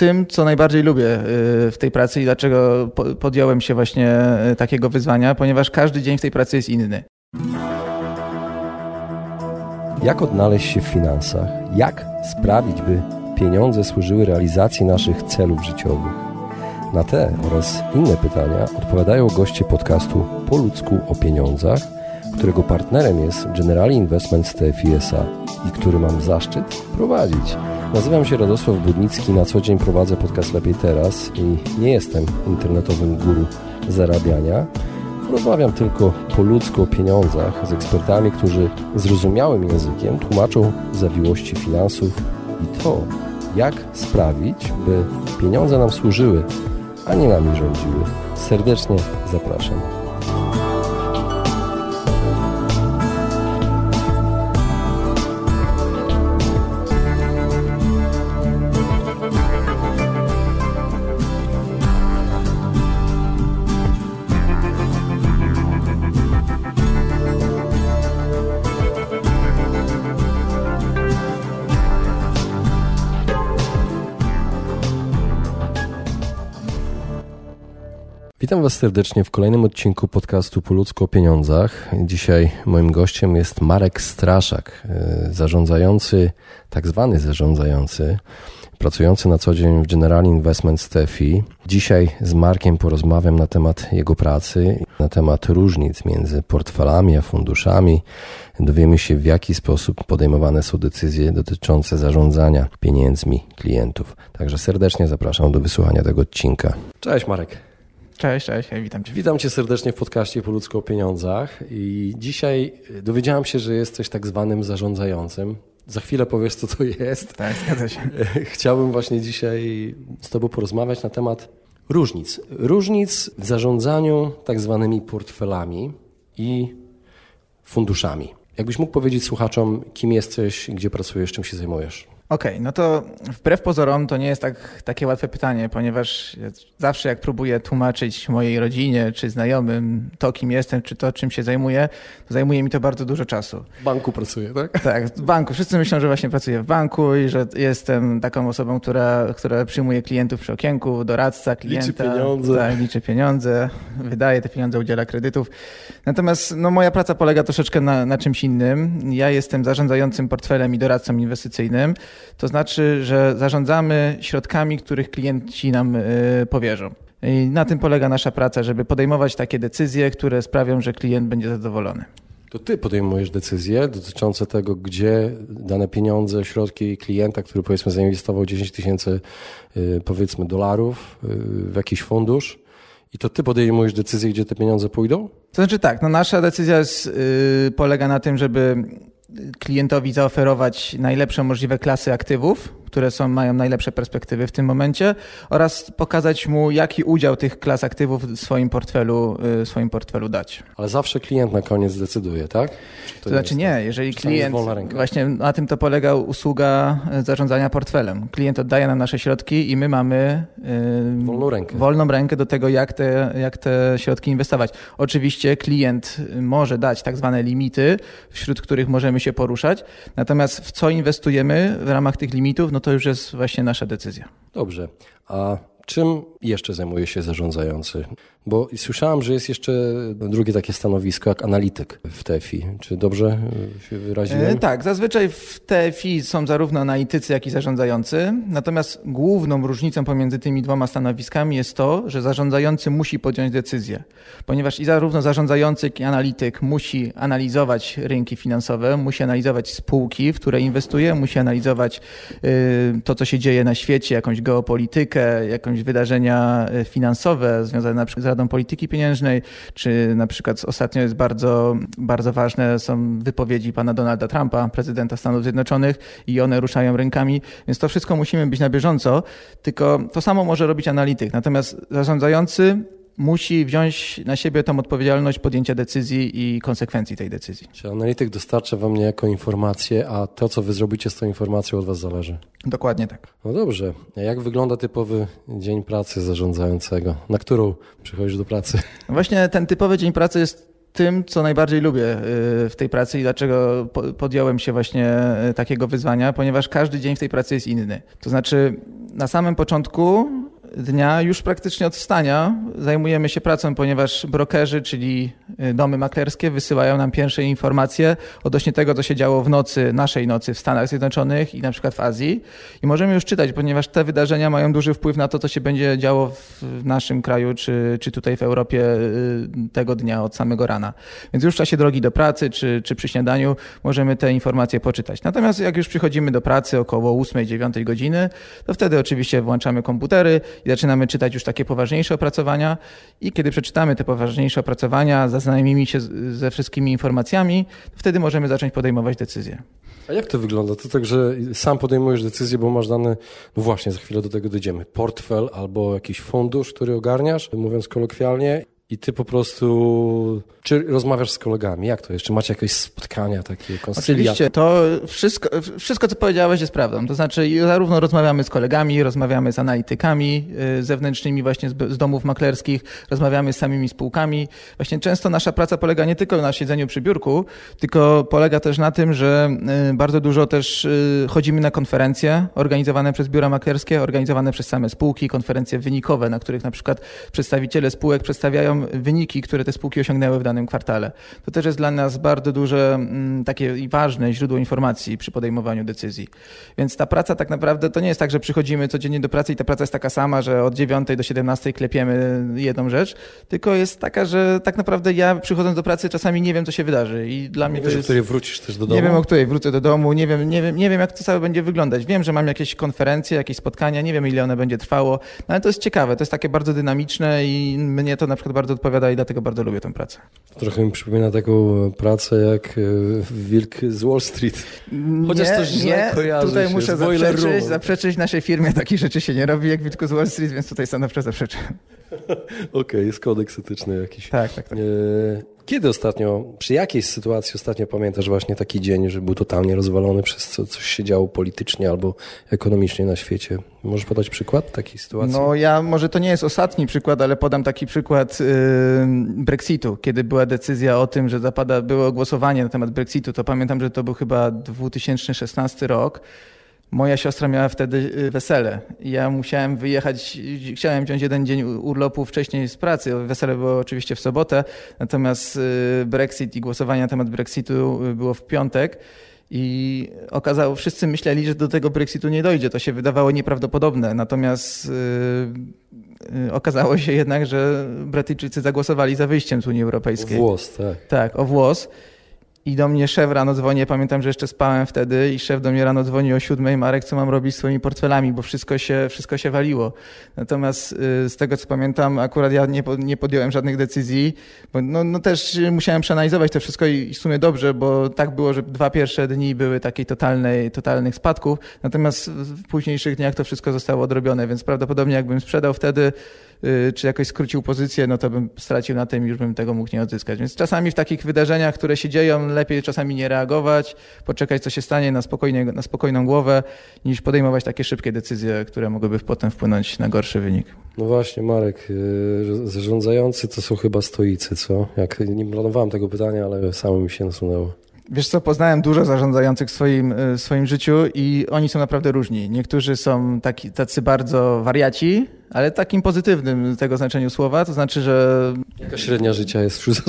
tym, co najbardziej lubię y, w tej pracy i dlaczego podjąłem się właśnie y, takiego wyzwania, ponieważ każdy dzień w tej pracy jest inny. Jak odnaleźć się w finansach? Jak sprawić, by pieniądze służyły realizacji naszych celów życiowych? Na te oraz inne pytania odpowiadają goście podcastu Po ludzku o pieniądzach, którego partnerem jest Generali Investment TFI SA i który mam zaszczyt prowadzić. Nazywam się Radosław Budnicki, na co dzień prowadzę podcast Lepiej Teraz i nie jestem internetowym guru zarabiania. Rozmawiam tylko po ludzku o pieniądzach z ekspertami, którzy zrozumiałym językiem tłumaczą zawiłości finansów i to, jak sprawić, by pieniądze nam służyły, a nie nami rządziły. Serdecznie zapraszam. Witam Was serdecznie w kolejnym odcinku podcastu Po ludzku o pieniądzach. Dzisiaj moim gościem jest Marek Straszak, e, zarządzający, tak zwany zarządzający, pracujący na co dzień w General Investment Steffi. Dzisiaj z Markiem porozmawiam na temat jego pracy, na temat różnic między portfelami a funduszami. Dowiemy się, w jaki sposób podejmowane są decyzje dotyczące zarządzania pieniędzmi klientów. Także serdecznie zapraszam do wysłuchania tego odcinka. Cześć Marek. Cześć, cześć, witam Cię. Witam Cię serdecznie w podcaście Po ludzku o pieniądzach i dzisiaj dowiedziałem się, że jesteś tak zwanym zarządzającym. Za chwilę powiesz, co to jest. Tak, zgadza się. Chciałbym właśnie dzisiaj z Tobą porozmawiać na temat różnic. Różnic w zarządzaniu tak zwanymi portfelami i funduszami. Jakbyś mógł powiedzieć słuchaczom, kim jesteś, gdzie pracujesz, czym się zajmujesz? Okej, okay, no to wbrew pozorom to nie jest tak, takie łatwe pytanie, ponieważ zawsze jak próbuję tłumaczyć mojej rodzinie czy znajomym to, kim jestem, czy to, czym się zajmuję, to zajmuje mi to bardzo dużo czasu. W banku pracuję, tak? Tak, w banku. Wszyscy myślą, że właśnie pracuję w banku i że jestem taką osobą, która, która przyjmuje klientów przy okienku, doradca klienta. Liczy pieniądze. Tak, liczy pieniądze, wydaje te pieniądze, udziela kredytów. Natomiast no, moja praca polega troszeczkę na, na czymś innym. Ja jestem zarządzającym portfelem i doradcą inwestycyjnym. To znaczy, że zarządzamy środkami, których klienci nam e, powierzą. I na tym polega nasza praca, żeby podejmować takie decyzje, które sprawią, że klient będzie zadowolony. To ty podejmujesz decyzje dotyczące tego, gdzie dane pieniądze, środki klienta, który powiedzmy zainwestował 10 tysięcy e, powiedzmy dolarów e, w jakiś fundusz, i to ty podejmujesz decyzję, gdzie te pieniądze pójdą? To znaczy tak, no nasza decyzja jest, yy, polega na tym, żeby klientowi zaoferować najlepsze możliwe klasy aktywów, które są, mają najlepsze perspektywy w tym momencie oraz pokazać mu, jaki udział tych klas aktywów w swoim portfelu, y, swoim portfelu dać. Ale zawsze klient na koniec decyduje, tak? To, to znaczy nie, jeżeli klient, właśnie na tym to polega usługa y, zarządzania portfelem. Klient oddaje nam nasze środki i my mamy yy, wolną, rękę. wolną rękę do tego, jak te, jak te środki inwestować. Oczywiście klient może dać tak zwane limity, wśród których możemy się poruszać, natomiast w co inwestujemy w ramach tych limitów, no to już jest właśnie nasza decyzja. Dobrze. A czym jeszcze zajmuje się zarządzający? Bo słyszałem, że jest jeszcze drugie takie stanowisko jak analityk w TFI. Czy dobrze się wyraziłem? E, tak, zazwyczaj w TFI są zarówno analitycy, jak i zarządzający. Natomiast główną różnicą pomiędzy tymi dwoma stanowiskami jest to, że zarządzający musi podjąć decyzję. Ponieważ i zarówno zarządzający, jak i analityk musi analizować rynki finansowe, musi analizować spółki, w które inwestuje, musi analizować y, to, co się dzieje na świecie, jakąś geopolitykę, jakąś wydarzenia y, finansowe związane na przykład Radą Polityki Pieniężnej, czy na przykład ostatnio jest bardzo, bardzo ważne są wypowiedzi pana Donalda Trumpa, prezydenta Stanów Zjednoczonych i one ruszają rynkami, więc to wszystko musimy być na bieżąco, tylko to samo może robić analityk. Natomiast zarządzający musi wziąć na siebie tą odpowiedzialność podjęcia decyzji i konsekwencji tej decyzji. Czy analityk dostarcza wam niejako informację, a to, co wy zrobicie z tą informacją od was zależy? Dokładnie tak. No dobrze. A jak wygląda typowy dzień pracy zarządzającego? Na którą przychodzisz do pracy? Właśnie ten typowy dzień pracy jest tym, co najbardziej lubię y, w tej pracy i dlaczego podjąłem się właśnie y, takiego wyzwania, ponieważ każdy dzień w tej pracy jest inny. To znaczy, na samym początku dnia, już praktycznie od wstania, zajmujemy się pracą, ponieważ brokerzy, czyli y, domy maklerskie, wysyłają nam pierwsze informacje odnośnie tego, co się działo w nocy, naszej nocy w Stanach Zjednoczonych i na przykład w Azji. I możemy już czytać, ponieważ te wydarzenia mają duży wpływ na to, co się będzie działo w naszym kraju, czy, czy tutaj w Europie y, tego dnia od samego rana. Więc już w czasie drogi do pracy, czy, czy przy śniadaniu możemy te informacje poczytać. Natomiast jak już przychodzimy do pracy około 8-9 godziny, to wtedy oczywiście włączamy komputery i zaczynamy czytać już takie poważniejsze opracowania i kiedy przeczytamy te poważniejsze opracowania, zaznajomimy się ze wszystkimi informacjami, wtedy możemy zacząć podejmować decyzje. A jak to wygląda? To tak, że sam podejmujesz decyzję, bo masz dane, no właśnie, za chwilę do tego dojdziemy, portfel albo jakiś fundusz, który ogarniasz, mówiąc kolokwialnie, i ty po prostu. Czy rozmawiasz z kolegami? Jak to jest? Czy macie jakieś spotkania, takie konsylia? Oczywiście, to wszystko, wszystko, co powiedziałeś, jest prawdą. To znaczy, zarówno rozmawiamy z kolegami, rozmawiamy z analitykami y, zewnętrznymi, właśnie z, z domów maklerskich, rozmawiamy z samymi spółkami. Właśnie często nasza praca polega nie tylko na siedzeniu przy biurku, tylko polega też na tym, że y, bardzo dużo też y, chodzimy na konferencje organizowane przez biura maklerskie, organizowane przez same spółki, konferencje wynikowe, na których na przykład przedstawiciele spółek przedstawiają wyniki, które te spółki osiągnęły w danym kwartale. To też jest dla nas bardzo duże, mm, takie i ważne źródło informacji przy podejmowaniu decyzji. Więc ta praca tak naprawdę to nie jest tak, że przychodzimy codziennie do pracy i ta praca jest taka sama, że od 9 do 17 klepiemy jedną rzecz, tylko jest taka, że tak naprawdę ja przychodząc do pracy czasami nie wiem, co się wydarzy i dla mnie nie to jest... o której wrócisz też do domu? Nie wiem, o której wrócę do domu, nie wiem, nie wiem, nie wiem, jak to całe będzie wyglądać. Wiem, że mam jakieś konferencje, jakieś spotkania, nie wiem, ile one będzie trwało, no ale to jest ciekawe, to jest takie bardzo dynamiczne i mnie to na przykład bardzo bardzo odpowiada i dlatego bardzo lubię tę pracę. Trochę mi przypomina taką pracę jak e, Wilk z Wall Street. Chociaż nie, to źle nie, tutaj się muszę zaprzeczyć, zaprzeczyć naszej firmie. Takich rzeczy się nie robi jak Wilk z Wall Street, więc tutaj stanowczo zaprzeczę. Okej, okay, jest kodeks etyczny jakiś. Tak, tak, tak. Kiedy ostatnio, przy jakiej sytuacji ostatnio pamiętasz właśnie taki dzień, że był totalnie rozwalony przez co coś się działo politycznie albo ekonomicznie na świecie? Możesz podać przykład takiej sytuacji? No ja, może to nie jest ostatni przykład, ale podam taki przykład yy, Brexitu, kiedy była decyzja o tym, że zapada, było głosowanie na temat Brexitu, to pamiętam, że to był chyba 2016 rok. Moja siostra miała wtedy y, wesele. Ja musiałem wyjechać, chciałem wziąć jeden dzień urlopu wcześniej z pracy. Wesele było oczywiście w sobotę, natomiast y, Brexit i głosowanie na temat Brexitu y, było w piątek. I okazało, wszyscy myśleli, że do tego Brexitu nie dojdzie. To się wydawało nieprawdopodobne. Natomiast yy, okazało się jednak, że Brytyjczycy zagłosowali za wyjściem z Unii Europejskiej. O włos, tak. Tak, o włos. I do mnie szef rano dzwoni, pamiętam, że jeszcze spałem wtedy i szef do mnie rano dzwoni o siódmej, Marek, co mam robić z swoimi portfelami, bo wszystko się, wszystko się waliło. Natomiast y, z tego, co pamiętam, akurat ja nie, nie podjąłem żadnych decyzji, bo no, no też musiałem przeanalizować to wszystko i w sumie dobrze, bo tak było, że dwa pierwsze dni były takiej totalnej, totalnych spadków, natomiast w późniejszych dniach to wszystko zostało odrobione, więc prawdopodobnie jakbym sprzedał wtedy, czy jakoś skrócił pozycję, no to bym stracił na tym i już bym tego mógł nie odzyskać. Więc czasami w takich wydarzeniach, które się dzieją, lepiej czasami nie reagować, poczekać, co się stanie na, spokojnie, na spokojną głowę, niż podejmować takie szybkie decyzje, które mogłyby potem wpłynąć na gorszy wynik. No właśnie, Marek, y, zarządzający to są chyba stoicy, co? Jak nie planowałem tego pytania, ale samo mi się nasunęło. Wiesz co, poznałem dużo zarządzających w swoim, y, w swoim życiu i oni są naprawdę różni. Niektórzy są taki, tacy bardzo wariaci, ale takim pozytywnym tego znaczeniu słowa, to znaczy, że... Jaka średnia życia jest wśród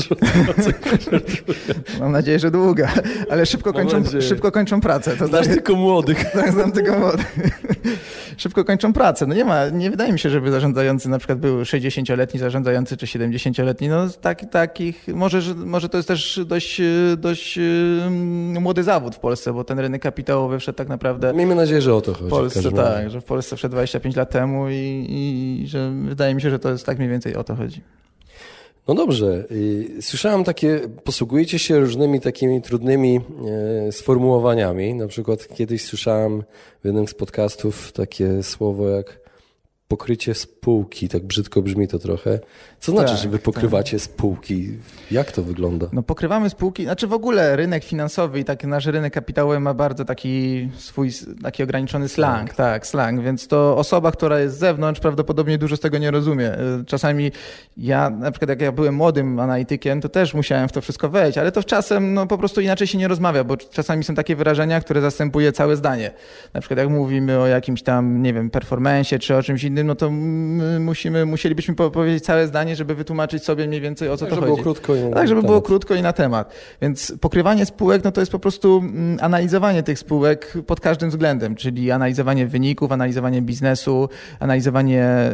Mam nadzieję, że długa, ale szybko, kończą, szybko kończą pracę. To Znasz znaczy... tylko młodych. Tak, znam tylko młodych. szybko kończą pracę. No nie ma, nie wydaje mi się, żeby zarządzający na przykład był 60-letni zarządzający czy 70-letni. No tak, takich, może, może to jest też dość, dość młody zawód w Polsce, bo ten rynek kapitałowy wszedł tak naprawdę... Miejmy nadzieję, że o to chodzi. W Polsce tak, że w Polsce wszedł 25 lat temu i, i i że wydaje mi się, że to jest tak mniej więcej o to chodzi. No dobrze. Słyszałem takie, posługujecie się różnymi takimi trudnymi e, sformułowaniami. Na przykład kiedyś słyszałem w jednym z podcastów takie słowo jak pokrycie spółki, tak brzydko brzmi to trochę. Co znaczy, Tak, że wy pokrywacie spółki? Jak to wygląda? No pokrywamy spółki, znaczy w ogóle rynek finansowy i taki nasz rynek kapitałowy ma bardzo taki swój taki ograniczony slang, tak, slang, więc to osoba, która jest z zewnątrz prawdopodobnie dużo z tego nie rozumie. Y, Czasami ja, na przykład jak ja byłem młodym analitykiem, to też musiałem w to wszystko wejść, ale to czasem no po prostu inaczej się nie rozmawia, bo czasami są takie wyrażenia, które zastępuje całe zdanie. Na przykład jak mówimy o jakimś tam, nie wiem, performanceie czy o czymś innym, no to my musimy, musielibyśmy po- powiedzieć całe zdanie, żeby wytłumaczyć sobie mniej więcej o co Tak, to żeby chodzi. było krótko i Tak, żeby było krótko i na temat. Więc pokrywanie spółek, no to jest po prostu analizowanie tych spółek pod każdym względem, czyli analizowanie wyników, analizowanie biznesu, analizowanie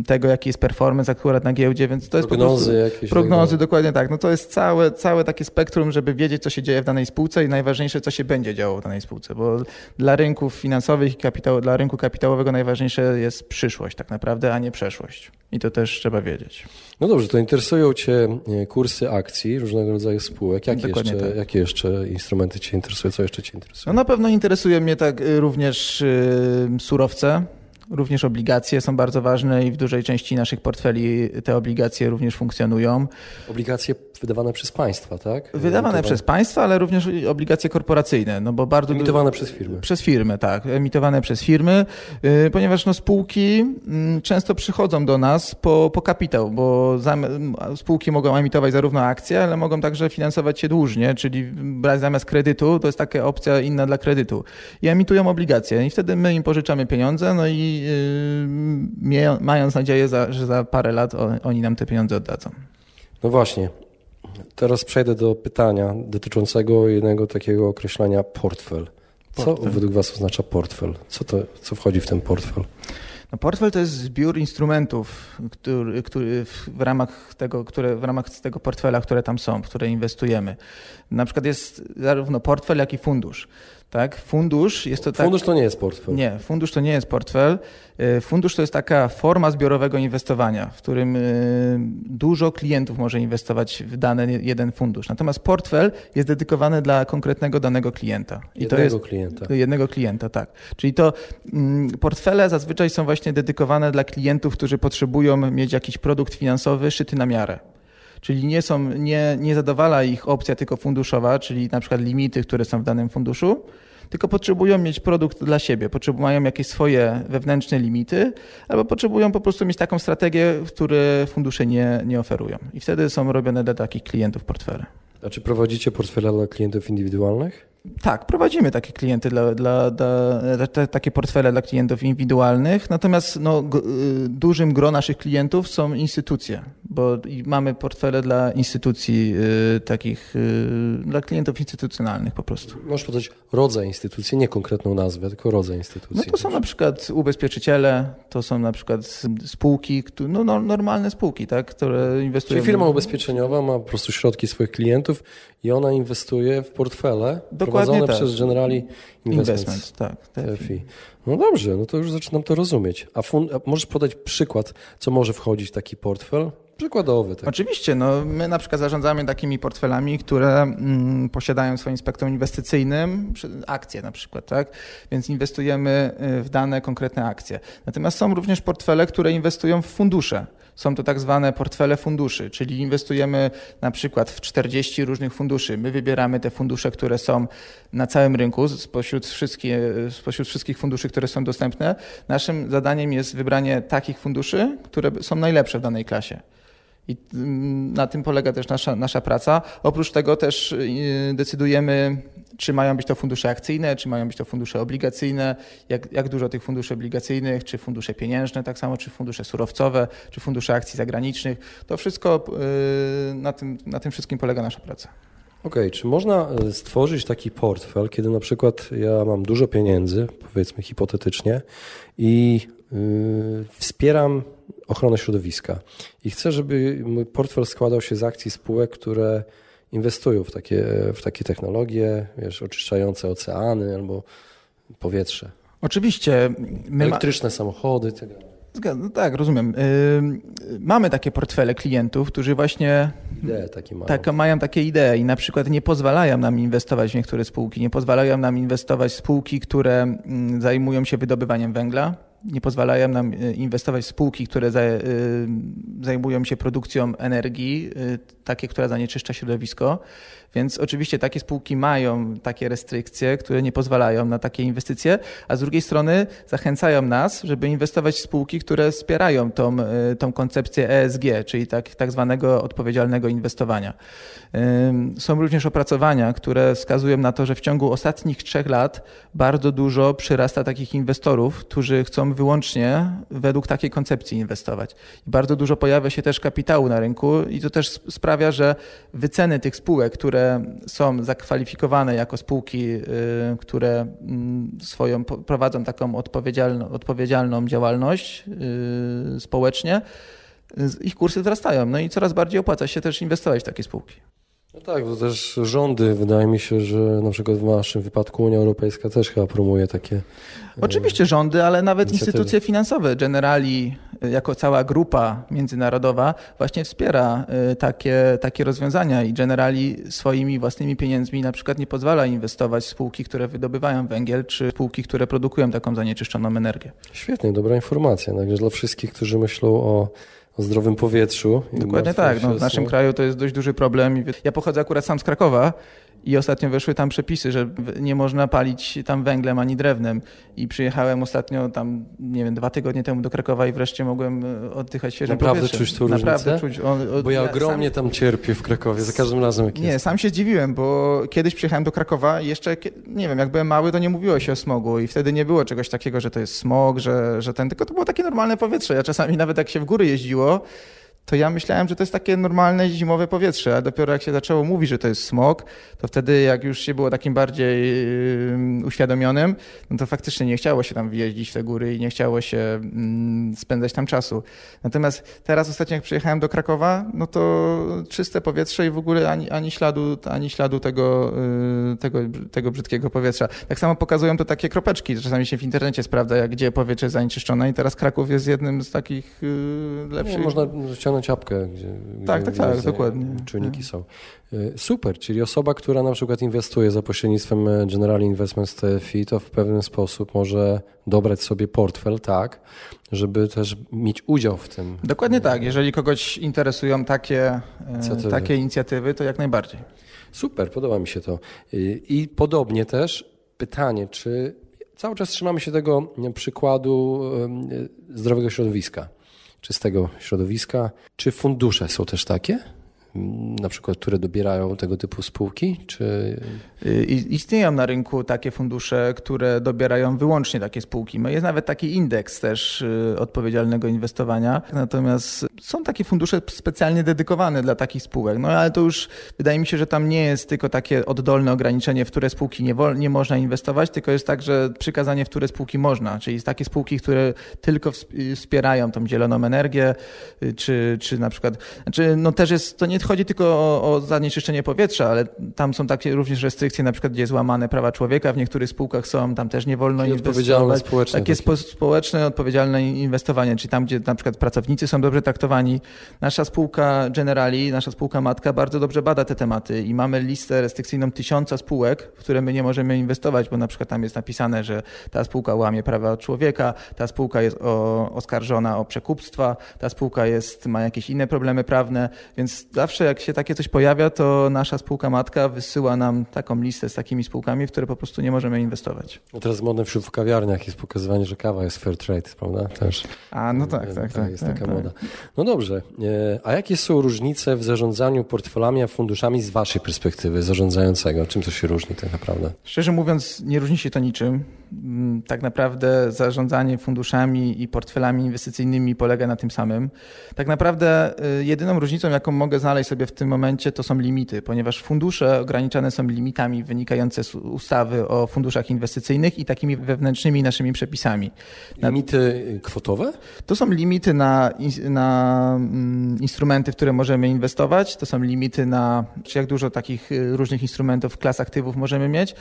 y, tego, jaki jest performance akurat na giełdzie, więc to jest Prognozy po prostu... jakieś. Prognozy, tak dokładnie tak. No to jest całe, całe takie spektrum, żeby wiedzieć, co się dzieje w danej spółce i najważniejsze, co się będzie działo w danej spółce, bo dla rynków finansowych i kapitału, dla rynku kapitałowego najważniejsze jest przyszłość tak naprawdę, a nie przeszłość. I to też trzeba wiedzieć. No dobrze, to interesują Cię e, kursy akcji, różnego rodzaju spółek. Jakie, Dokładnie jeszcze, tak. jakie jeszcze instrumenty Cię interesują? Co jeszcze Cię No interesuje? na pewno interesuje mnie tak y, również y, surowce, również obligacje są bardzo ważne i w dużej części naszych portfeli te obligacje również funkcjonują. Obligacje wydawane przez państwa, tak? Wydawane przez państwa, ale również obligacje korporacyjne, no bo bardzo Emitowane przez firmy. Przez firmy, tak, emitowane przez firmy, y, ponieważ no, spółki mm, często przychodzą do nas po, po kapitał, bo spółki mogą emitować zarówno akcje, ale mogą także finansować się dłużnie, czyli brać zamiast kredytu, to jest taka opcja inna dla kredytu. I emitują obligacje i wtedy my im pożyczamy pieniądze, no i yy, mając nadzieję, za, że za parę lat oni nam te pieniądze oddadzą. No właśnie. Teraz przejdę do pytania dotyczącego jednego takiego określenia portfel. Co Portfel. według Was oznacza portfel? Co, to, co wchodzi w ten portfel? No, portfel to jest zbiór instrumentów, który, który w, w, ramach tego, które, w ramach tego portfela, które tam są, w które inwestujemy. Na przykład jest zarówno portfel, jak i fundusz. Tak? Fundusz jest to tak. Fundusz to nie jest portfel. Nie, fundusz to nie jest portfel. Y, Fundusz to jest taka forma zbiorowego inwestowania, w którym y, dużo klientów może inwestować w dany jeden fundusz. Natomiast portfel jest dedykowany dla konkretnego danego klienta. I to Jednego jest klienta. jednego klienta, tak. Czyli to mm, portfele zazwyczaj są właśnie dedykowane dla klientów, którzy potrzebują mieć jakiś produkt finansowy szyty na miarę. Czyli nie, są, nie, nie zadowala ich opcja tylko funduszowa, czyli na przykład limity, które są w danym funduszu, tylko potrzebują mieć produkt dla siebie, potrzebują jakieś swoje wewnętrzne limity, albo potrzebują po prostu mieć taką strategię, które fundusze nie, nie oferują. I wtedy są robione dla takich klientów portfele. A czy prowadzicie portfele dla klientów indywidualnych? Tak, prowadzimy takie klienty dla, dla, dla te, takie portfele dla klientów indywidualnych, natomiast no, g, y, dużym gro naszych klientów są instytucje, bo mamy portfele dla instytucji y, takich, y, dla klientów instytucjonalnych po prostu. Możesz podać rodzaj instytucji, nie konkretną nazwę, tylko rodzaj instytucji. No to są na przykład ubezpieczyciele, to są na przykład spółki, no, no, normalne spółki, tak, które inwestują. Czyli firma ubezpieczeniowa ma po prostu środki swoich klientów i ona inwestuje w portfele Dokładnie prowadzone tak. przez Generali Investments. Investment, tak. TFI. No dobrze, no to już zaczynam to rozumieć. A, fun- a możesz podać przykład, co może wchodzić w taki portfel? Przykładowy. Tak. Oczywiście, no, my na przykład zarządzamy takimi portfelami, które mm, posiadają w swoim spektrum inwestycyjnym akcje na przykład, tak? Więc inwestujemy y, w dane konkretne akcje. Natomiast są również portfele, które inwestują w fundusze. Są to tak zwane portfele funduszy, czyli inwestujemy na przykład w 40 różnych funduszy. My wybieramy te fundusze, które są na całym rynku, spośród, wszystkie, spośród wszystkich funduszy, które są dostępne. Naszym zadaniem jest wybranie takich funduszy, które są najlepsze w danej klasie. I mm, na tym polega też nasza, nasza praca. Oprócz tego też y, decydujemy, czy mają być to fundusze akcyjne, czy mają być to fundusze obligacyjne, jak, jak dużo tych funduszy obligacyjnych, czy fundusze pieniężne, tak samo, czy fundusze surowcowe, czy fundusze akcji zagranicznych. To wszystko, y, na tym, na tym wszystkim polega nasza praca. Okej, czy można e, stworzyć taki portfel, kiedy na przykład ja mam dużo pieniędzy, powiedzmy hipotetycznie, i yy, wspieram ochronę środowiska i chcę, żeby mój portfel składał się z akcji spółek, które inwestują w takie, w takie technologie, wiesz, oczyszczające oceany albo powietrze. Oczywiście, my ma... Elektryczne samochody. Tego. No tak, rozumiem. Yy, mamy takie portfele klientów, którzy właśnie Idee takie mają. tak, mają takie idee i na przykład nie pozwalają nam inwestować w niektóre spółki, nie pozwalają nam inwestować w spółki, które zajmują się wydobywaniem węgla, nie pozwalają nam inwestować w spółki, które zajmują się produkcją energii, takie, która zanieczyszcza środowisko. Więc oczywiście takie spółki mają takie restrykcje, które nie pozwalają na takie inwestycje, a z drugiej strony zachęcają nas, żeby inwestować w spółki, które wspierają tą, tą koncepcję ESG, czyli tak, tak zwanego odpowiedzialnego inwestowania. Są również opracowania, które wskazują na to, że w ciągu ostatnich trzech lat bardzo dużo przyrasta takich inwestorów, którzy chcą wyłącznie według takiej koncepcji inwestować. I bardzo dużo pojawia się też kapitału na rynku i to też sprawia, że wyceny tych spółek, które są zakwalifikowane jako spółki, y, które mm, swoją prowadzą taką odpowiedzialną, odpowiedzialną działalność y, społecznie, ich kursy wzrastają. No i coraz bardziej opłaca się też inwestować w takie spółki. No tak, bo też rządy, wydaje mi się, że na przykład w naszym wypadku Unia Europejska też chyba promuje takie. Oczywiście rządy, ale nawet inicjatywy. instytucje finansowe, Generali, jako cała grupa międzynarodowa, właśnie wspiera y, takie, takie rozwiązania i Generali swoimi własnymi pieniędzmi na przykład nie pozwala inwestować w spółki, które wydobywają węgiel, czy spółki, które produkują taką zanieczyszczoną energię. Świetnie, dobra informacja. Także dla wszystkich, którzy myślą o o zdrowym powietrzu. Dokładnie tak. No, w naszym kraju to jest dość duży problem. Ja pochodzę akurat sam z Krakowa i ostatnio weszły tam przepisy, że nie można palić tam węglem ani drewnem. I przyjechałem ostatnio tam, nie wiem, dwa tygodnie temu do Krakowa i wreszcie mogłem e, oddychać świeżym Naprawdę powietrzem. czuć tą Naprawdę czuć. On, bo ja, ja ogromnie sam... tam cierpię w Krakowie, za każdym razem jak Nie, jest. sam się zdziwiłem, bo kiedyś przyjechałem do Krakowa i jeszcze, nie wiem, jak byłem mały, to nie mówiło się o smogu i wtedy nie było czegoś takiego, że to jest smog, że, że ten, tylko to było takie normalne powietrze. Ja czasami nawet jak się w góry jeździło, to ja myślałem, że to jest takie normalne zimowe powietrze, a dopiero jak się zaczęło mówić, że to jest smog, to wtedy jak już się było takim bardziej yy, uświadomionym, no to faktycznie nie chciało się tam wjeździć w te góry i nie chciało się mm, spędzać tam czasu. Natomiast teraz ostatnio jak przyjechałem do Krakowa, no to czyste powietrze i w ogóle ani, ani śladu, ani śladu tego, yy, tego, tego brzydkiego powietrza. Tak samo pokazują to takie kropeczki, czasami się w internecie sprawdza, jak gdzie powietrze jest zanieczyszczone i teraz Kraków jest jednym z takich yy, lepszych. Można ściągnąć apkę, gdzie, tak, gdzie, tak, tak, dokładnie. Czujniki są. Y, super, czyli osoba, która na przykład inwestuje za pośrednictwem e, General Investments TFI, to w pewien sposób może dobrać sobie portfel tak, żeby też mieć udział w tym. Dokładnie tak. Jeżeli kogoś interesują takie e, inicjatywy, takie inicjatywy to jak najbardziej. Super, podoba mi się to. I podobnie też pytanie, czy cały czas trzymamy się tego przykładu zdrowego środowiska czystego środowiska. Czy fundusze są też takie? Na przykład, które dobierają tego typu spółki? Czy... Y, istnieją na rynku takie fundusze, które dobierają wyłącznie takie spółki. No, jest nawet taki indeks też y, odpowiedzialnego inwestowania. Natomiast są takie fundusze specjalnie dedykowane dla takich spółek. No ale to już wydaje mi się, że tam nie jest tylko takie oddolne ograniczenie, w które spółki nie, nie można inwestować, tylko jest tak, że przykazanie, w które spółki można. Czyli takie spółki, które tylko wspierają tą zieloną energię, y, czy, czy na przykład, znaczy, no też jest, to nie chodzi tylko o, o zanieczyszczenie powietrza, ale tam są takie również restrykcje, na przykład gdzie jest łamane prawa człowieka, w niektórych spółkach są, tam też nie wolno inwestować. Odpowiedzialne społeczne. Takie, takie. społeczne, odpowiedzialne inwestowanie, czyli tam, gdzie na przykład pracownicy są dobrze traktowani. Nasza spółka Generali, nasza spółka matka bardzo dobrze bada te tematy i mamy listę restrykcyjną tysiąca spółek, w które my nie możemy inwestować, bo na przykład tam jest napisane, że ta spółka łamie prawa człowieka, ta spółka jest o, oskarżona o przekupstwa, ta spółka jest, ma jakieś inne problemy prawne, więc zawsze zawsze jak się takie coś pojawia, to nasza spółka matka wysyła nam taką listę z takimi spółkami, w które po prostu nie możemy inwestować. No teraz modne wśród w kawiarniach jest pokazywanie, że kawa jest fair trade, prawda? Też. A, no tak, tak, tak. Jest tak, taka tak. moda. No dobrze. E, a jakie są różnice w zarządzaniu portfelami, a funduszami z waszej perspektywy zarządzającego? Czym to się różni tak naprawdę? Szczerze mówiąc, nie różni się to niczym. Mm, tak naprawdę zarządzanie funduszami i portfelami inwestycyjnymi polega na tym samym. Tak naprawdę y, jedyną różnicą, jaką mogę znaleźć sobie w tym momencie, to są limity, ponieważ fundusze ograniczane są limitami wynikające z ustawy o funduszach inwestycyjnych i takimi wewnętrznymi naszymi przepisami. Limity kwotowe? To są limity na, na mm, instrumenty, w które możemy inwestować, to są limity na jak dużo takich y, różnych instrumentów, klas aktywów możemy mieć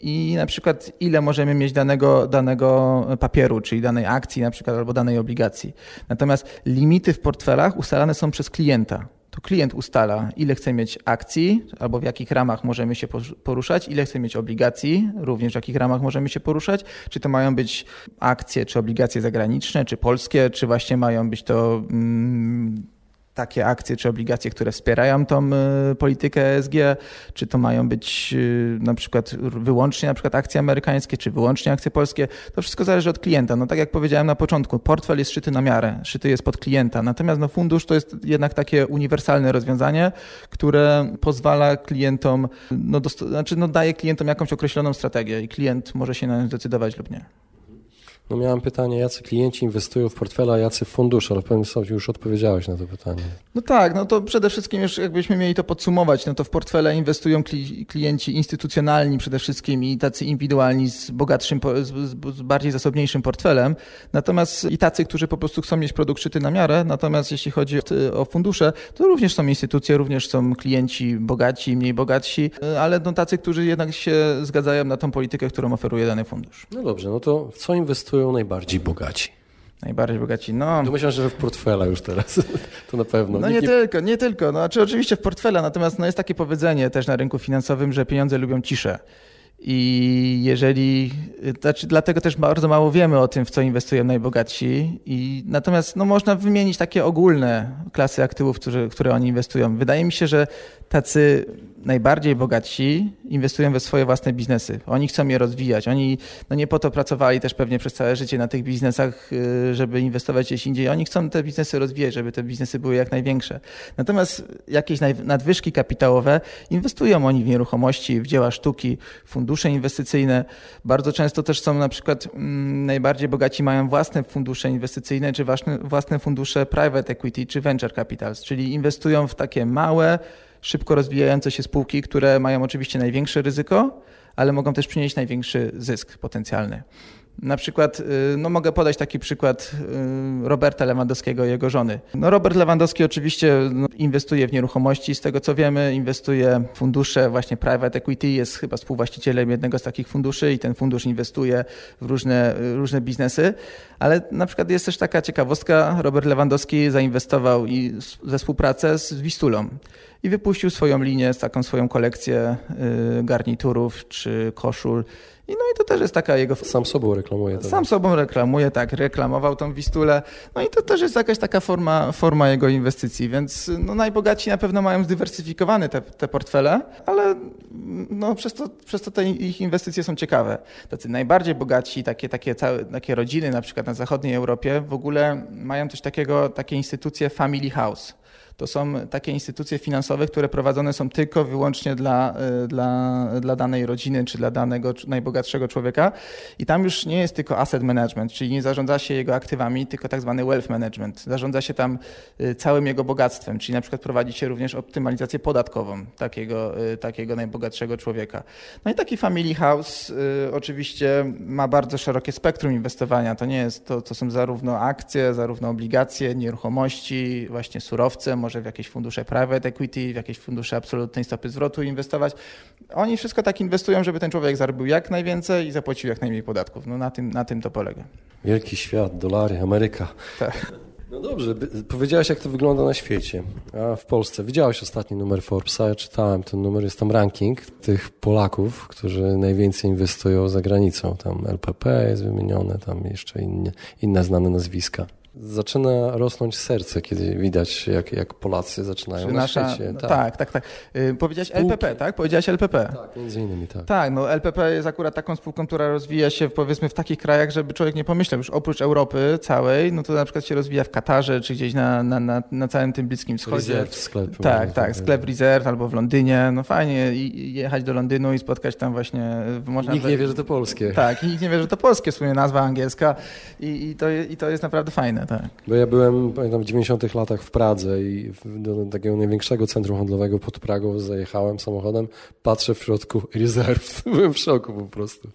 i na przykład ile możemy mieć danego, danego papieru, czyli danej akcji na przykład albo danej obligacji. Natomiast limity w portfelach ustalane są przez klienta. To klient ustala, ile chce mieć akcji, albo w jakich ramach możemy się poruszać, ile chce mieć obligacji, również w jakich ramach możemy się poruszać, czy to mają być akcje, czy obligacje zagraniczne, czy polskie, czy właśnie mają być to mm, takie akcje czy obligacje, które wspierają tą y, politykę ESG, czy to mają być y, na przykład wyłącznie na przykład akcje amerykańskie, czy wyłącznie akcje polskie, to wszystko zależy od klienta. No tak jak powiedziałem na początku, portfel jest szyty na miarę, szyty jest pod klienta, natomiast no fundusz to jest jednak takie uniwersalne rozwiązanie, które pozwala klientom, no, znaczy no daje klientom jakąś określoną strategię i klient może się na nią zdecydować lub nie. No miałem pytanie, jacy klienci inwestują w portfele, a jacy w fundusze, ale w pewnym sensie już odpowiedziałeś na to pytanie. No tak, no to przede wszystkim już jakbyśmy mieli to podsumować, no to w portfele inwestują klienci instytucjonalni przede wszystkim i tacy indywidualni z bogatszym, z, bardziej zasobniejszym portfelem, natomiast i tacy, którzy po prostu chcą mieć produkt szyty na miarę, natomiast jeśli chodzi o fundusze, to również są instytucje, również są klienci bogaci, mniej bogatsi, ale no tacy, którzy jednak się zgadzają na tą politykę, którą oferuje dany fundusz. No dobrze, no to w co inwestują inwestują najbardziej bogaci? Najbardziej bogaci, no. Myślę, że w portfela już teraz, to na pewno. No nie, nie tylko, nie tylko. No, znaczy oczywiście w portfela, natomiast no, jest takie powiedzenie też na rynku finansowym, że pieniądze lubią ciszę. I jeżeli, znaczy dlatego też bardzo mało wiemy o tym, w co inwestują najbogatsi. I natomiast no, można wymienić takie ogólne klasy aktywów, które, które oni inwestują. Wydaje mi się, że tacy najbardziej bogatsi inwestują we swoje własne biznesy. Oni chcą je rozwijać. Oni no nie po to pracowali też pewnie przez całe życie na tych biznesach, y, żeby inwestować gdzieś indziej. Oni chcą te biznesy rozwijać, żeby te biznesy były jak największe. Natomiast jakieś nadwyżki kapitałowe inwestują oni w nieruchomości, w dzieła sztuki, fundusze inwestycyjne. Bardzo często też są na przykład mm, najbardziej bogaci mają własne fundusze inwestycyjne, czy własne, własne fundusze private equity, czy venture capitals, czyli inwestują w takie małe, szybko rozwijające się spółki, które mają oczywiście największe ryzyko, ale mogą też przynieść największy zysk potencjalny. Na przykład, y, no mogę podać taki przykład y, Roberta Lewandowskiego i jego żony. No Robert Lewandowski oczywiście no, inwestuje w nieruchomości, z tego co wiemy, inwestuje w fundusze, właśnie private equity, jest chyba współwłaścicielem jednego z takich funduszy i ten fundusz inwestuje w różne, różne biznesy, ale na przykład jest też taka ciekawostka, Robert Lewandowski zainwestował i ze współpracę z Wistulą i wypuścił swoją linię, taką swoją kolekcję y, garniturów czy koszul i no i to też jest taka jego... Sam sobą reklamuje. Sam sobą reklamuje, tak, reklamował tą Wistulę. No i to też jest jakaś taka forma, forma jego inwestycji, więc no najbogaci na pewno mają zdywersyfikowane te, te portfele, ale no przez, to, przez to te ich inwestycje są ciekawe. Tacy najbardziej bogaci, takie, takie, całe, takie rodziny na przykład na zachodniej Europie w ogóle mają coś takiego, takie instytucje family house to są takie instytucje finansowe, które prowadzone są tylko wyłącznie dla, e, dla, dla danej rodziny czy dla danego najbogatszego człowieka. I tam już nie jest tylko asset management, czyli nie zarządza się jego aktywami, tylko tak zwany wealth management. Zarządza się tam e, całym jego bogactwem, czyli na przykład prowadzi się również optymalizację podatkową takiego, e, takiego najbogatszego człowieka. No i taki family house oczywiście ma bardzo szerokie spektrum inwestowania. To nie jest to, to są zarówno akcje, zarówno obligacje, nieruchomości, właśnie surowce, może w jakieś fundusze private equity, w jakieś fundusze absolutnej stopy zwrotu inwestować. Oni wszystko tak inwestują, żeby ten człowiek zarobił jak najwięcej i zapłacił jak najmniej podatków. No na tym, na tym to polega. Wielki świat, dolary, Ameryka. Tak. No dobrze, powiedziałeś jak to wygląda na świecie, a w Polsce. Widziałeś ostatni numer Forbesa, ja czytałem ten numer, jest tam ranking tych Polaków, którzy najwięcej inwestują za granicą. Tam LPP jest wymienione, tam jeszcze inne, inne znane nazwiska zaczyna rosnąć serce, kiedy widać, jak, jak Polacy zaczynają na nasza, świecie. Tak, tak, tak. tak. Yy, powiedziałeś Spółki. LPP, tak? Powiedziałeś LPP. Tak, między innymi, tak. Tak, no LPP jest akurat taką spółką, która rozwija się powiedzmy w takich krajach, żeby człowiek nie pomyślał, już oprócz Europy całej, no to na przykład się rozwija w Katarze, czy gdzieś na, na, na, na całym tym Bliskim Wschodzie. Reserve sklep. Tak, tak, sklep Reserve albo w Londynie. No fajnie jechać do Londynu i spotkać tam właśnie... Można nikt nie wie, że to polskie. Tak, i nikt nie wie, że to polskie, w sumie nazwa angielska i, i, to, i to jest naprawdę fajne, tak. Bo ja byłem pamiętam, w 90 latach w Pradze i do takiego największego centrum handlowego pod Pragą zajechałem samochodem, patrzę w środku rezerw, byłem w szoku po prostu.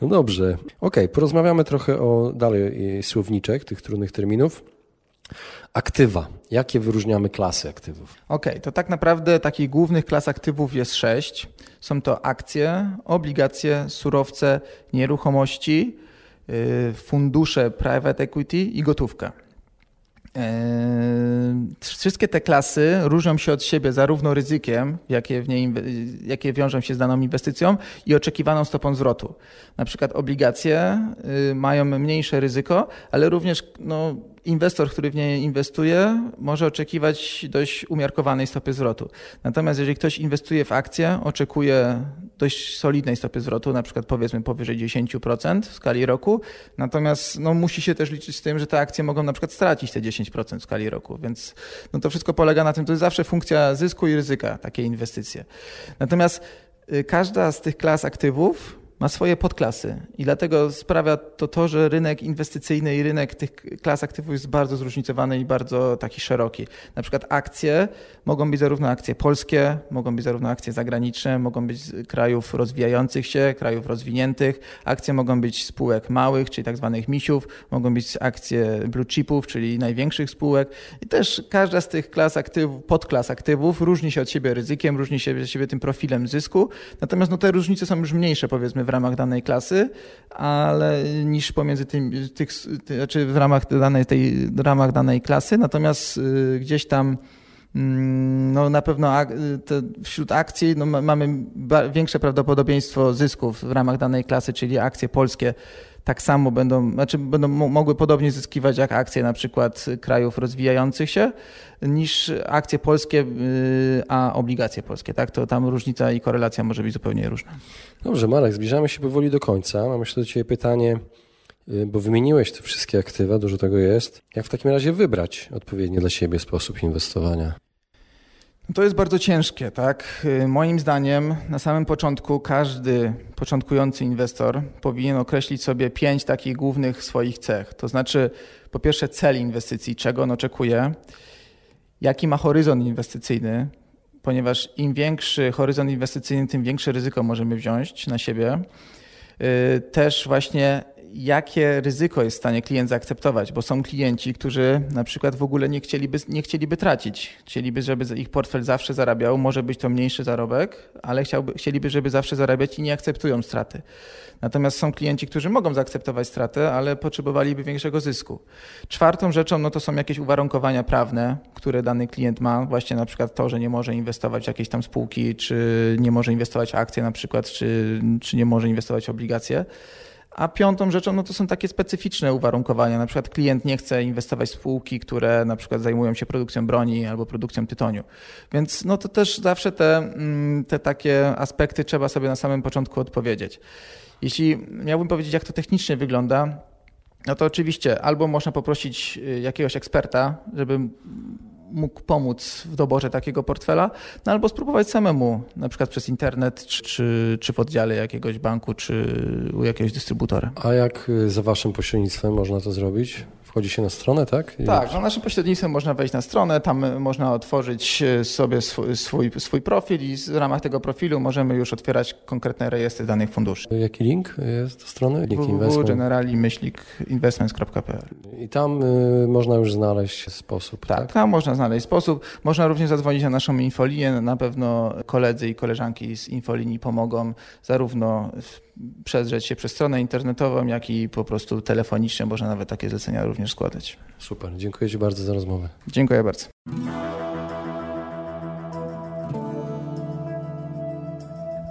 No dobrze, okej, okay, porozmawiamy trochę o dalej słowniczek tych trudnych terminów. Aktywa. Jakie wyróżniamy klasy aktywów? Okej, okay, to tak naprawdę takich głównych klas aktywów jest sześć. Są to akcje, obligacje, surowce, nieruchomości, fundusze private equity i gotówka. Wszystkie te klasy różnią się od siebie zarówno ryzykiem, jakie, w niej, jakie wiążą się z daną inwestycją, i oczekiwaną stopą zwrotu. Na przykład obligacje y, mają mniejsze ryzyko, ale również no, inwestor, który w nie inwestuje, może oczekiwać dość umiarkowanej stopy zwrotu. Natomiast jeżeli ktoś inwestuje w akcje, oczekuje dość solidnej stopy zwrotu, na przykład powiedzmy powyżej 10% w skali roku, natomiast no, musi się też liczyć z tym, że te akcje mogą na przykład stracić te 10% w skali roku, więc no, to wszystko polega na tym, to jest zawsze funkcja zysku i ryzyka, takie inwestycje. Natomiast y, każda z tych klas aktywów ma swoje podklasy i dlatego sprawia to to, że rynek inwestycyjny i rynek tych klas aktywów jest bardzo zróżnicowany i bardzo taki szeroki. Na przykład akcje mogą być zarówno akcje polskie, mogą być zarówno akcje zagraniczne, mogą być z krajów rozwijających się, krajów rozwiniętych. Akcje mogą być spółek małych, czyli tak zwanych misiów, mogą być akcje blue chipów, czyli największych spółek. I też każda z tych klas aktywów, podklas aktywów różni się od siebie ryzykiem, różni się od siebie tym profilem zysku. Natomiast no, te różnice są już mniejsze, powiedzmy, w ramach danej klasy, ale niż pomiędzy tym, tych, znaczy w ramach danej, tej, w ramach danej klasy, natomiast y, gdzieś tam mm, no na pewno wśród akcji no mamy większe prawdopodobieństwo zysków w ramach danej klasy, czyli akcje polskie tak samo będą, znaczy będą mogły podobnie zyskiwać jak akcje na przykład krajów rozwijających się, niż akcje polskie, y, a obligacje polskie. Tak? To tam różnica i korelacja może być zupełnie różna. Dobrze, Marek, zbliżamy się powoli do końca. Mam jeszcze do Ciebie pytanie, y, bo wymieniłeś te wszystkie aktywa, dużo tego jest. Jak w takim razie wybrać odpowiedni dla siebie sposób inwestowania? To jest bardzo ciężkie, tak? Moim zdaniem na samym początku każdy początkujący inwestor powinien określić sobie pięć takich głównych swoich cech. To znaczy, po pierwsze, cel inwestycji, czego on oczekuje, jaki ma horyzont inwestycyjny, ponieważ im większy horyzont inwestycyjny, tym większe ryzyko możemy wziąć na siebie. Y, też właśnie jakie ryzyko jest w stanie klient zaakceptować, bo są klienci, którzy na przykład w ogóle nie chcieliby, nie chcieliby tracić. Chcieliby, żeby ich portfel zawsze zarabiał, może być to mniejszy zarobek, ale chciałby, chcieliby, żeby zawsze zarabiać i nie akceptują straty. Natomiast są klienci, którzy mogą zaakceptować stratę, ale potrzebowaliby większego zysku. Czwartą rzeczą no to są jakieś uwarunkowania prawne, które dany klient ma, właśnie na przykład to, że nie może inwestować w jakieś tam spółki, czy nie może inwestować w akcje na przykład, czy, czy nie może inwestować w obligacje. A piątą rzeczą no to są takie specyficzne uwarunkowania. Na przykład klient nie chce inwestować w spółki, które na przykład zajmują się produkcją broni albo produkcją tytoniu. Więc no to też zawsze te, mm, te takie aspekty trzeba sobie na samym początku odpowiedzieć. Jeśli miałbym powiedzieć, jak to technicznie wygląda, no to oczywiście albo można poprosić y, jakiegoś eksperta, żeby mógł pomóc w doborze takiego portfela, no albo spróbować samemu, na przykład przez internet, czy, czy, czy w oddziale jakiegoś banku, czy u jakiegoś dystrybutora. A jak y, za waszym pośrednictwem można to zrobić? Wchodzi się na stronę, tak? I tak, za naszym pośrednictwem można wejść na stronę, tam można otworzyć e, sobie swój, swój, swój, profil i w ramach tego profilu możemy już otwierać konkretne rejestry danych funduszy. Jaki link jest do strony? www.generali-investments.pl I tam y, można już znaleźć sposób, tak, tak? tam można znaleźć sposób. Można również zadzwonić na naszą infolinię. Na pewno koledzy i koleżanki z infolinii pomogą zarówno przedrzeć się przez stronę internetową, jak i po prostu telefonicznie można nawet takie zlecenia również składać. Super, dziękuję Ci bardzo za rozmowę. Dziękuję bardzo.